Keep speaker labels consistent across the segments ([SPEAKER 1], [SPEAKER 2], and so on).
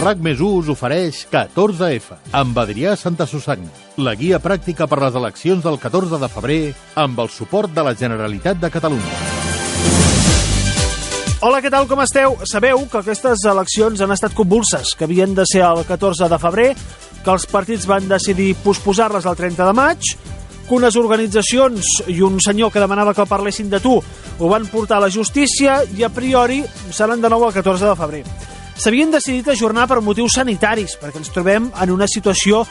[SPEAKER 1] RAC més 1 us ofereix 14F amb Adrià Santa Susanna, la guia pràctica per les eleccions del 14 de febrer amb el suport de la Generalitat de Catalunya.
[SPEAKER 2] Hola, què tal, com esteu? Sabeu que aquestes eleccions han estat convulses, que havien de ser el 14 de febrer, que els partits van decidir posposar-les al 30 de maig, que unes organitzacions i un senyor que demanava que parlessin de tu ho van portar a la justícia i a priori seran de nou el 14 de febrer s'havien decidit ajornar per motius sanitaris, perquè ens trobem en una situació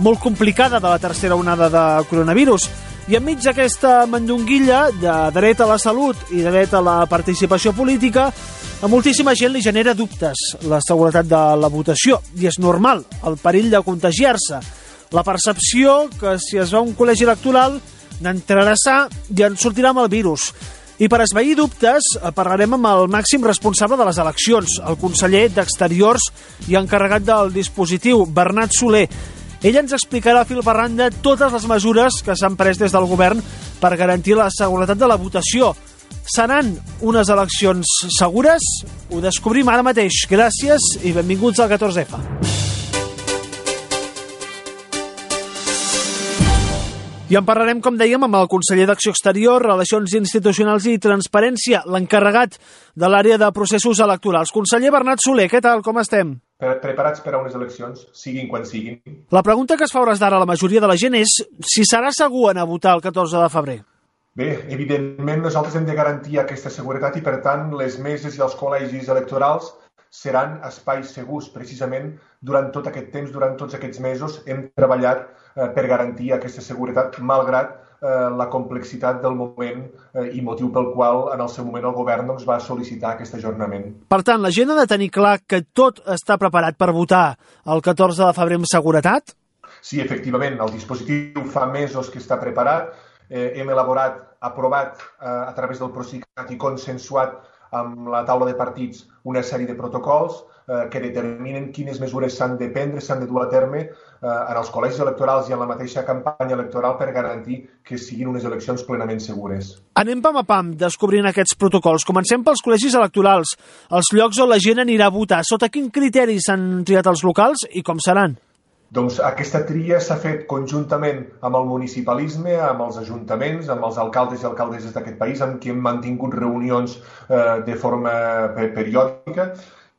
[SPEAKER 2] molt complicada de la tercera onada de coronavirus. I enmig d'aquesta mandonguilla de dret a la salut i de dret a la participació política, a moltíssima gent li genera dubtes la seguretat de la votació, i és normal, el perill de contagiar-se. La percepció que si es va a un col·legi electoral n'entrarà sa i en sortirà amb el virus. I per esvair dubtes, eh, parlarem amb el màxim responsable de les eleccions, el conseller d'Exteriors i encarregat del dispositiu, Bernat Soler. Ell ens explicarà fil per randa totes les mesures que s'han pres des del govern per garantir la seguretat de la votació. Seran unes eleccions segures? Ho descobrim ara mateix. Gràcies i benvinguts al 14F. I en parlarem, com dèiem, amb el conseller d'Acció Exterior, Relacions Institucionals i Transparència, l'encarregat de l'àrea de processos electorals. Conseller Bernat Soler, què tal, com estem?
[SPEAKER 3] Preparats per a unes eleccions, siguin quan siguin.
[SPEAKER 2] La pregunta que es fa hores d'ara a la majoria de la gent és si serà segur anar a votar el 14 de febrer.
[SPEAKER 3] Bé, evidentment nosaltres hem de garantir aquesta seguretat i, per tant, les meses i els col·legis electorals seran espais segurs. Precisament, durant tot aquest temps, durant tots aquests mesos, hem treballat Eh, per garantir aquesta seguretat, malgrat eh, la complexitat del moment eh, i motiu pel qual en el seu moment el govern doncs, va sol·licitar aquest ajornament.
[SPEAKER 2] Per tant, la gent ha de tenir clar que tot està preparat per votar el 14 de febrer amb seguretat?
[SPEAKER 3] Sí, efectivament, el dispositiu fa mesos que està preparat, eh, hem elaborat, aprovat eh, a través del Procicat i consensuat amb la taula de partits una sèrie de protocols eh, que determinen quines mesures s'han de prendre, s'han de dur a terme eh, en els col·legis electorals i en la mateixa campanya electoral per garantir que siguin unes eleccions plenament segures.
[SPEAKER 2] Anem pam a pam descobrint aquests protocols. Comencem pels col·legis electorals, els llocs on la gent anirà a votar. Sota quin criteri s'han triat els locals i com seran?
[SPEAKER 3] Doncs aquesta tria s'ha fet conjuntament amb el municipalisme, amb els ajuntaments, amb els alcaldes i alcaldesses d'aquest país, amb qui hem mantingut reunions eh, de forma periòdica.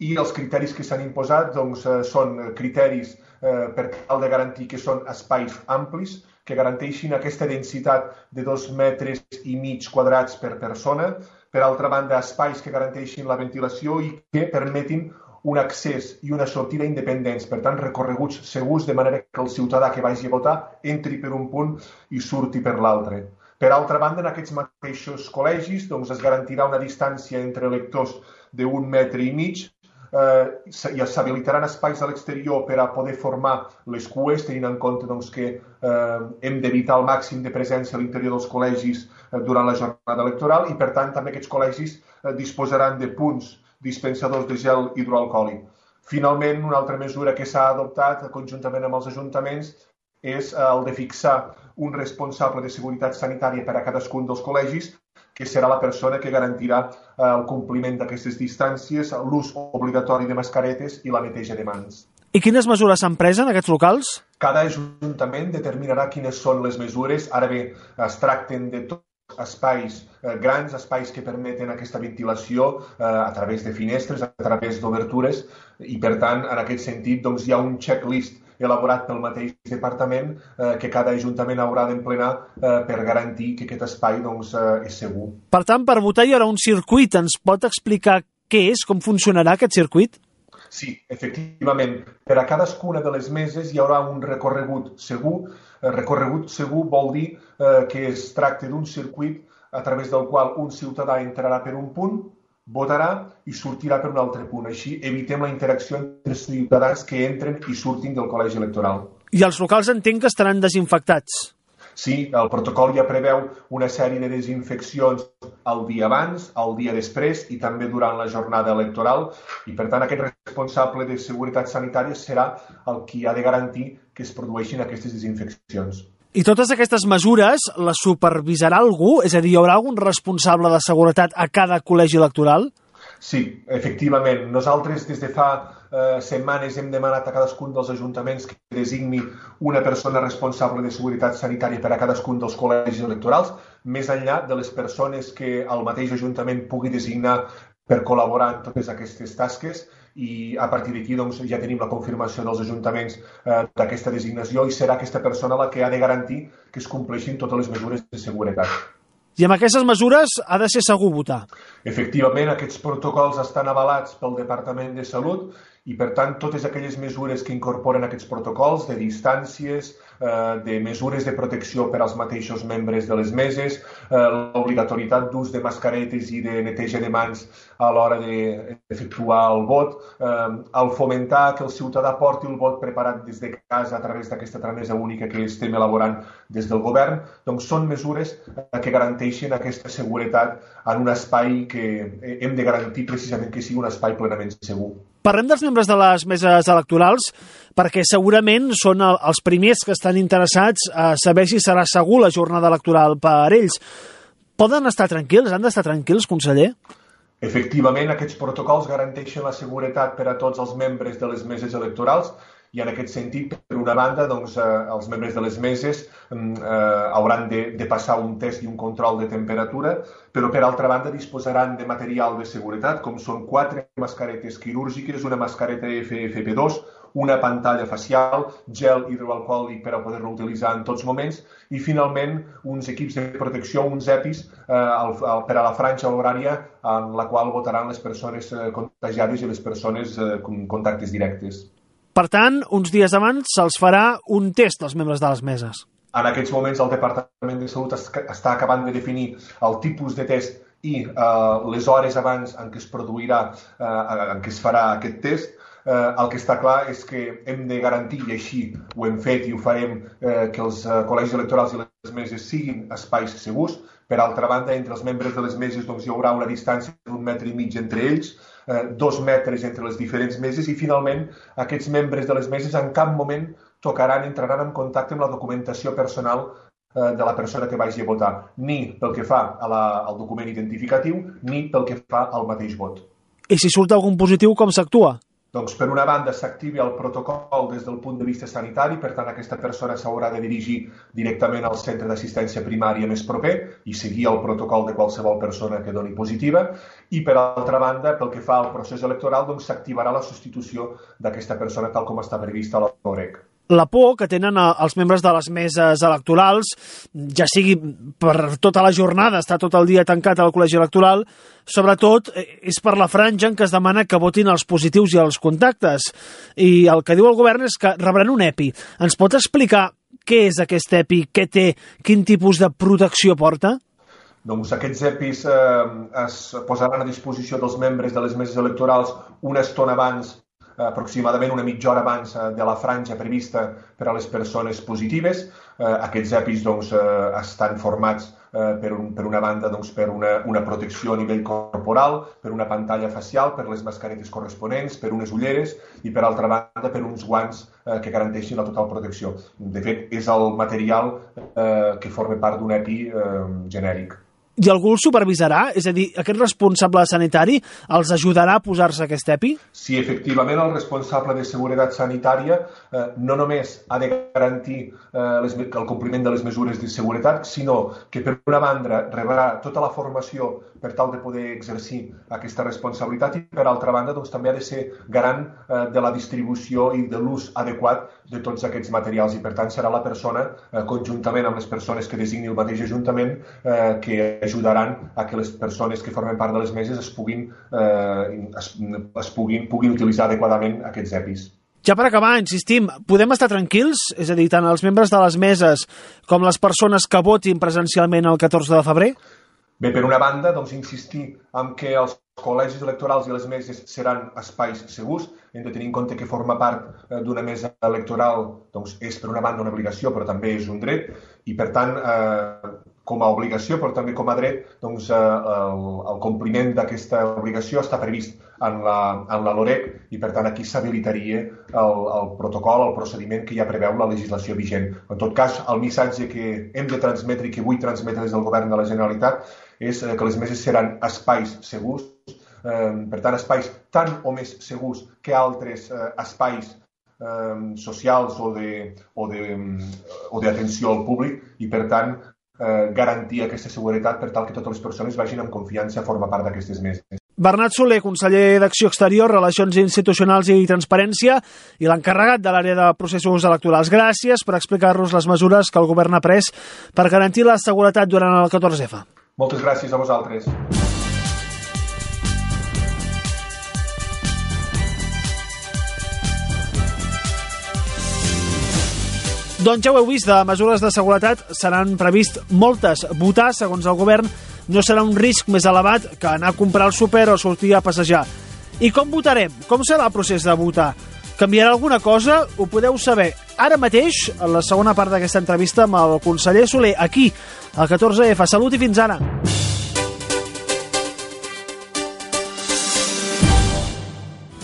[SPEAKER 3] I els criteris que s'han imposat doncs, eh, són criteris eh, per tal de garantir que són espais amplis, que garanteixin aquesta densitat de dos metres i mig quadrats per persona, per altra banda, espais que garanteixin la ventilació i que permetin un accés i una sortida independents, per tant, recorreguts segurs, de manera que el ciutadà que vagi a votar entri per un punt i surti per l'altre. Per altra banda, en aquests mateixos col·legis doncs, es garantirà una distància entre electors d'un metre i mig eh, i s'habilitaran espais a l'exterior per a poder formar les cues, tenint en compte doncs, que eh, hem d'evitar el màxim de presència a l'interior dels col·legis eh, durant la jornada electoral i, per tant, també aquests col·legis eh, disposaran de punts dispensadors de gel hidroalcohòlic. Finalment, una altra mesura que s'ha adoptat conjuntament amb els ajuntaments és el de fixar un responsable de seguretat sanitària per a cadascun dels col·legis que serà la persona que garantirà eh, el compliment d'aquestes distàncies, l'ús obligatori de mascaretes i la neteja de mans.
[SPEAKER 2] I quines mesures s'han pres en aquests locals?
[SPEAKER 3] Cada ajuntament determinarà quines són les mesures. Ara bé, es tracten de tot espais eh, grans, espais que permeten aquesta ventilació eh, a través de finestres, a través d'obertures, i per tant, en aquest sentit, doncs, hi ha un checklist elaborat pel mateix departament eh, que cada ajuntament haurà d'emplenar eh, per garantir que aquest espai doncs, eh, és segur.
[SPEAKER 2] Per tant, per votar hi haurà un circuit. Ens pot explicar què és, com funcionarà aquest circuit?
[SPEAKER 3] Sí, efectivament. Per a cadascuna de les meses hi haurà un recorregut segur. El recorregut segur vol dir eh, que es tracta d'un circuit a través del qual un ciutadà entrarà per un punt, votarà i sortirà per un altre punt. Així evitem la interacció entre ciutadans que entren i surtin del col·legi electoral.
[SPEAKER 2] I els locals entenc que estaran desinfectats.
[SPEAKER 3] Sí, el protocol ja preveu una sèrie de desinfeccions el dia abans, el dia després i també durant la jornada electoral i, per tant, aquest responsable de seguretat sanitària serà el qui ha de garantir que es produeixin aquestes desinfeccions.
[SPEAKER 2] I totes aquestes mesures les supervisarà algú? És a dir, hi haurà algun responsable de seguretat a cada col·legi electoral?
[SPEAKER 3] Sí, efectivament. Nosaltres des de fa eh, setmanes hem demanat a cadascun dels ajuntaments que designi una persona responsable de seguretat sanitària per a cadascun dels col·legis electorals, més enllà de les persones que el mateix ajuntament pugui designar per col·laborar en totes aquestes tasques i a partir d'aquí doncs, ja tenim la confirmació dels ajuntaments eh, d'aquesta designació i serà aquesta persona la que ha de garantir que es compleixin totes les mesures de seguretat.
[SPEAKER 2] I amb aquestes mesures ha de ser segur votar.
[SPEAKER 3] Efectivament, aquests protocols estan avalats pel Departament de Salut i, per tant, totes aquelles mesures que incorporen aquests protocols de distàncies, eh, de mesures de protecció per als mateixos membres de les meses, eh, l'obligatorietat d'ús de mascaretes i de neteja de mans a l'hora d'efectuar el vot, eh, el fomentar que el ciutadà porti el vot preparat des de casa a través d'aquesta tramesa única que estem elaborant des del govern, doncs són mesures que garanteixen aquesta seguretat en un espai que hem de garantir precisament que sigui un espai plenament segur.
[SPEAKER 2] Parlem dels membres de les meses electorals perquè segurament són els primers que estan interessats a saber si serà segur la jornada electoral per ells. Poden estar tranquils? Han d'estar tranquils, conseller?
[SPEAKER 3] Efectivament, aquests protocols garanteixen la seguretat per a tots els membres de les meses electorals i en aquest sentit, per una banda, doncs, eh, els membres de les meses mm, eh, hauran de, de passar un test i un control de temperatura, però per altra banda disposaran de material de seguretat, com són quatre mascaretes quirúrgiques, una mascareta FFP2, una pantalla facial, gel hidroalcohòlic per a poder-lo utilitzar en tots moments i finalment uns equips de protecció, uns EPIs eh, al, al, per a la franja horària en la qual votaran les persones eh, contagiades i les persones eh, amb contactes directes.
[SPEAKER 2] Per tant, uns dies abans se'ls farà un test als membres de les meses.
[SPEAKER 3] En aquests moments el Departament de Salut està acabant de definir el tipus de test i eh, les hores abans en què es produirà, eh, en què es farà aquest test. Eh, el que està clar és que hem de garantir, i així ho hem fet i ho farem, eh, que els eh, col·legis electorals i les meses siguin espais segurs. Per altra banda, entre els membres de les meses doncs, hi haurà una distància d'un metre i mig entre ells, eh, dos metres entre les diferents meses i finalment aquests membres de les meses en cap moment tocaran, entraran en contacte amb la documentació personal eh, de la persona que vagi a votar, ni pel que fa a la, al document identificatiu, ni pel que fa al mateix vot.
[SPEAKER 2] I si surt algun positiu, com s'actua?
[SPEAKER 3] Doncs, per una banda, s'activi el protocol des del punt de vista sanitari, per tant, aquesta persona s'haurà de dirigir directament al centre d'assistència primària més proper i seguir el protocol de qualsevol persona que doni positiva. I, per altra banda, pel que fa al procés electoral, doncs s'activarà la substitució d'aquesta persona tal com està prevista a l'OREC
[SPEAKER 2] la por que tenen els membres de les meses electorals, ja sigui per tota la jornada, està tot el dia tancat al col·legi electoral, sobretot eh, és per la franja en què es demana que votin els positius i els contactes. I el que diu el govern és que rebran un EPI. Ens pot explicar què és aquest EPI, què té, quin tipus de protecció porta?
[SPEAKER 3] Doncs aquests EPIs eh, es posaran a disposició dels membres de les meses electorals una estona abans aproximadament una mitja hora abans eh, de la franja prevista per a les persones positives. Eh, aquests EPIs doncs, eh, estan formats per, un, per una banda doncs, per una, una protecció a nivell corporal, per una pantalla facial, per les mascaretes corresponents, per unes ulleres i per altra banda per uns guants que garanteixin la total protecció. De fet, és el material eh, que forma part d'un EPI eh, genèric.
[SPEAKER 2] I algú el supervisarà? És a dir, aquest responsable sanitari els ajudarà a posar-se aquest EPI?
[SPEAKER 3] Sí, efectivament, el responsable de seguretat sanitària eh, no només ha de garantir eh, les, el compliment de les mesures de seguretat, sinó que, per una banda, rebrà tota la formació per tal de poder exercir aquesta responsabilitat i, per altra banda, doncs, també ha de ser garant eh, de la distribució i de l'ús adequat de tots aquests materials i, per tant, serà la persona, eh, conjuntament amb les persones que designi el mateix Ajuntament, eh, que ajudaran a que les persones que formen part de les meses es puguin, eh, es, es puguin, puguin utilitzar adequadament aquests EPIs.
[SPEAKER 2] Ja per acabar, insistim, podem estar tranquils? És a dir, tant els membres de les meses com les persones que votin presencialment el 14 de febrer?
[SPEAKER 3] Bé, per una banda, doncs, insistir en que els col·legis electorals i les meses seran espais segurs. Hem de tenir en compte que forma part eh, d'una mesa electoral doncs, és, per una banda, una obligació, però també és un dret, i, per tant, eh, com a obligació, però també com a dret, doncs, eh, el, el compliment d'aquesta obligació està previst en la, en la LOREC i, per tant, aquí s'habilitaria el, el protocol, el procediment que ja preveu la legislació vigent. En tot cas, el missatge que hem de transmetre i que vull transmetre des del govern de la Generalitat és eh, que les meses seran espais segurs, eh, per tant, espais tant o més segurs que altres eh, espais eh, socials o d'atenció al públic i, per tant, eh, garantir aquesta seguretat per tal que totes les persones vagin amb confiança a formar part d'aquestes meses.
[SPEAKER 2] Bernat Soler, conseller d'Acció Exterior, Relacions Institucionals i Transparència i l'encarregat de l'àrea de processos electorals. Gràcies per explicar-nos les mesures que el govern ha pres per garantir la seguretat durant el 14F.
[SPEAKER 3] Moltes gràcies a vosaltres.
[SPEAKER 2] Doncs ja ho heu vist, de mesures de seguretat seran previst moltes. Votar, segons el govern, no serà un risc més elevat que anar a comprar el súper o sortir a passejar. I com votarem? Com serà el procés de votar? Canviarà alguna cosa? Ho podeu saber ara mateix, en la segona part d'aquesta entrevista amb el conseller Soler, aquí, al 14F. Salut i fins ara.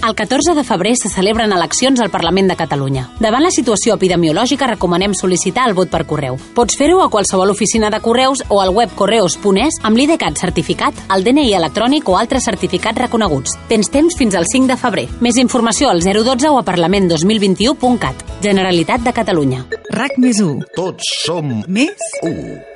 [SPEAKER 4] El 14 de febrer se celebren eleccions al Parlament de Catalunya. Davant la situació epidemiològica recomanem sol·licitar el vot per correu. Pots fer-ho a qualsevol oficina de correus o al web correus.es amb l'IDCAT certificat, el DNI electrònic o altres certificats reconeguts. Tens temps fins al 5 de febrer. Més informació al 012 o a parlament2021.cat. Generalitat de Catalunya.
[SPEAKER 5] RAC més 1.
[SPEAKER 6] Tots som
[SPEAKER 5] Més
[SPEAKER 6] u.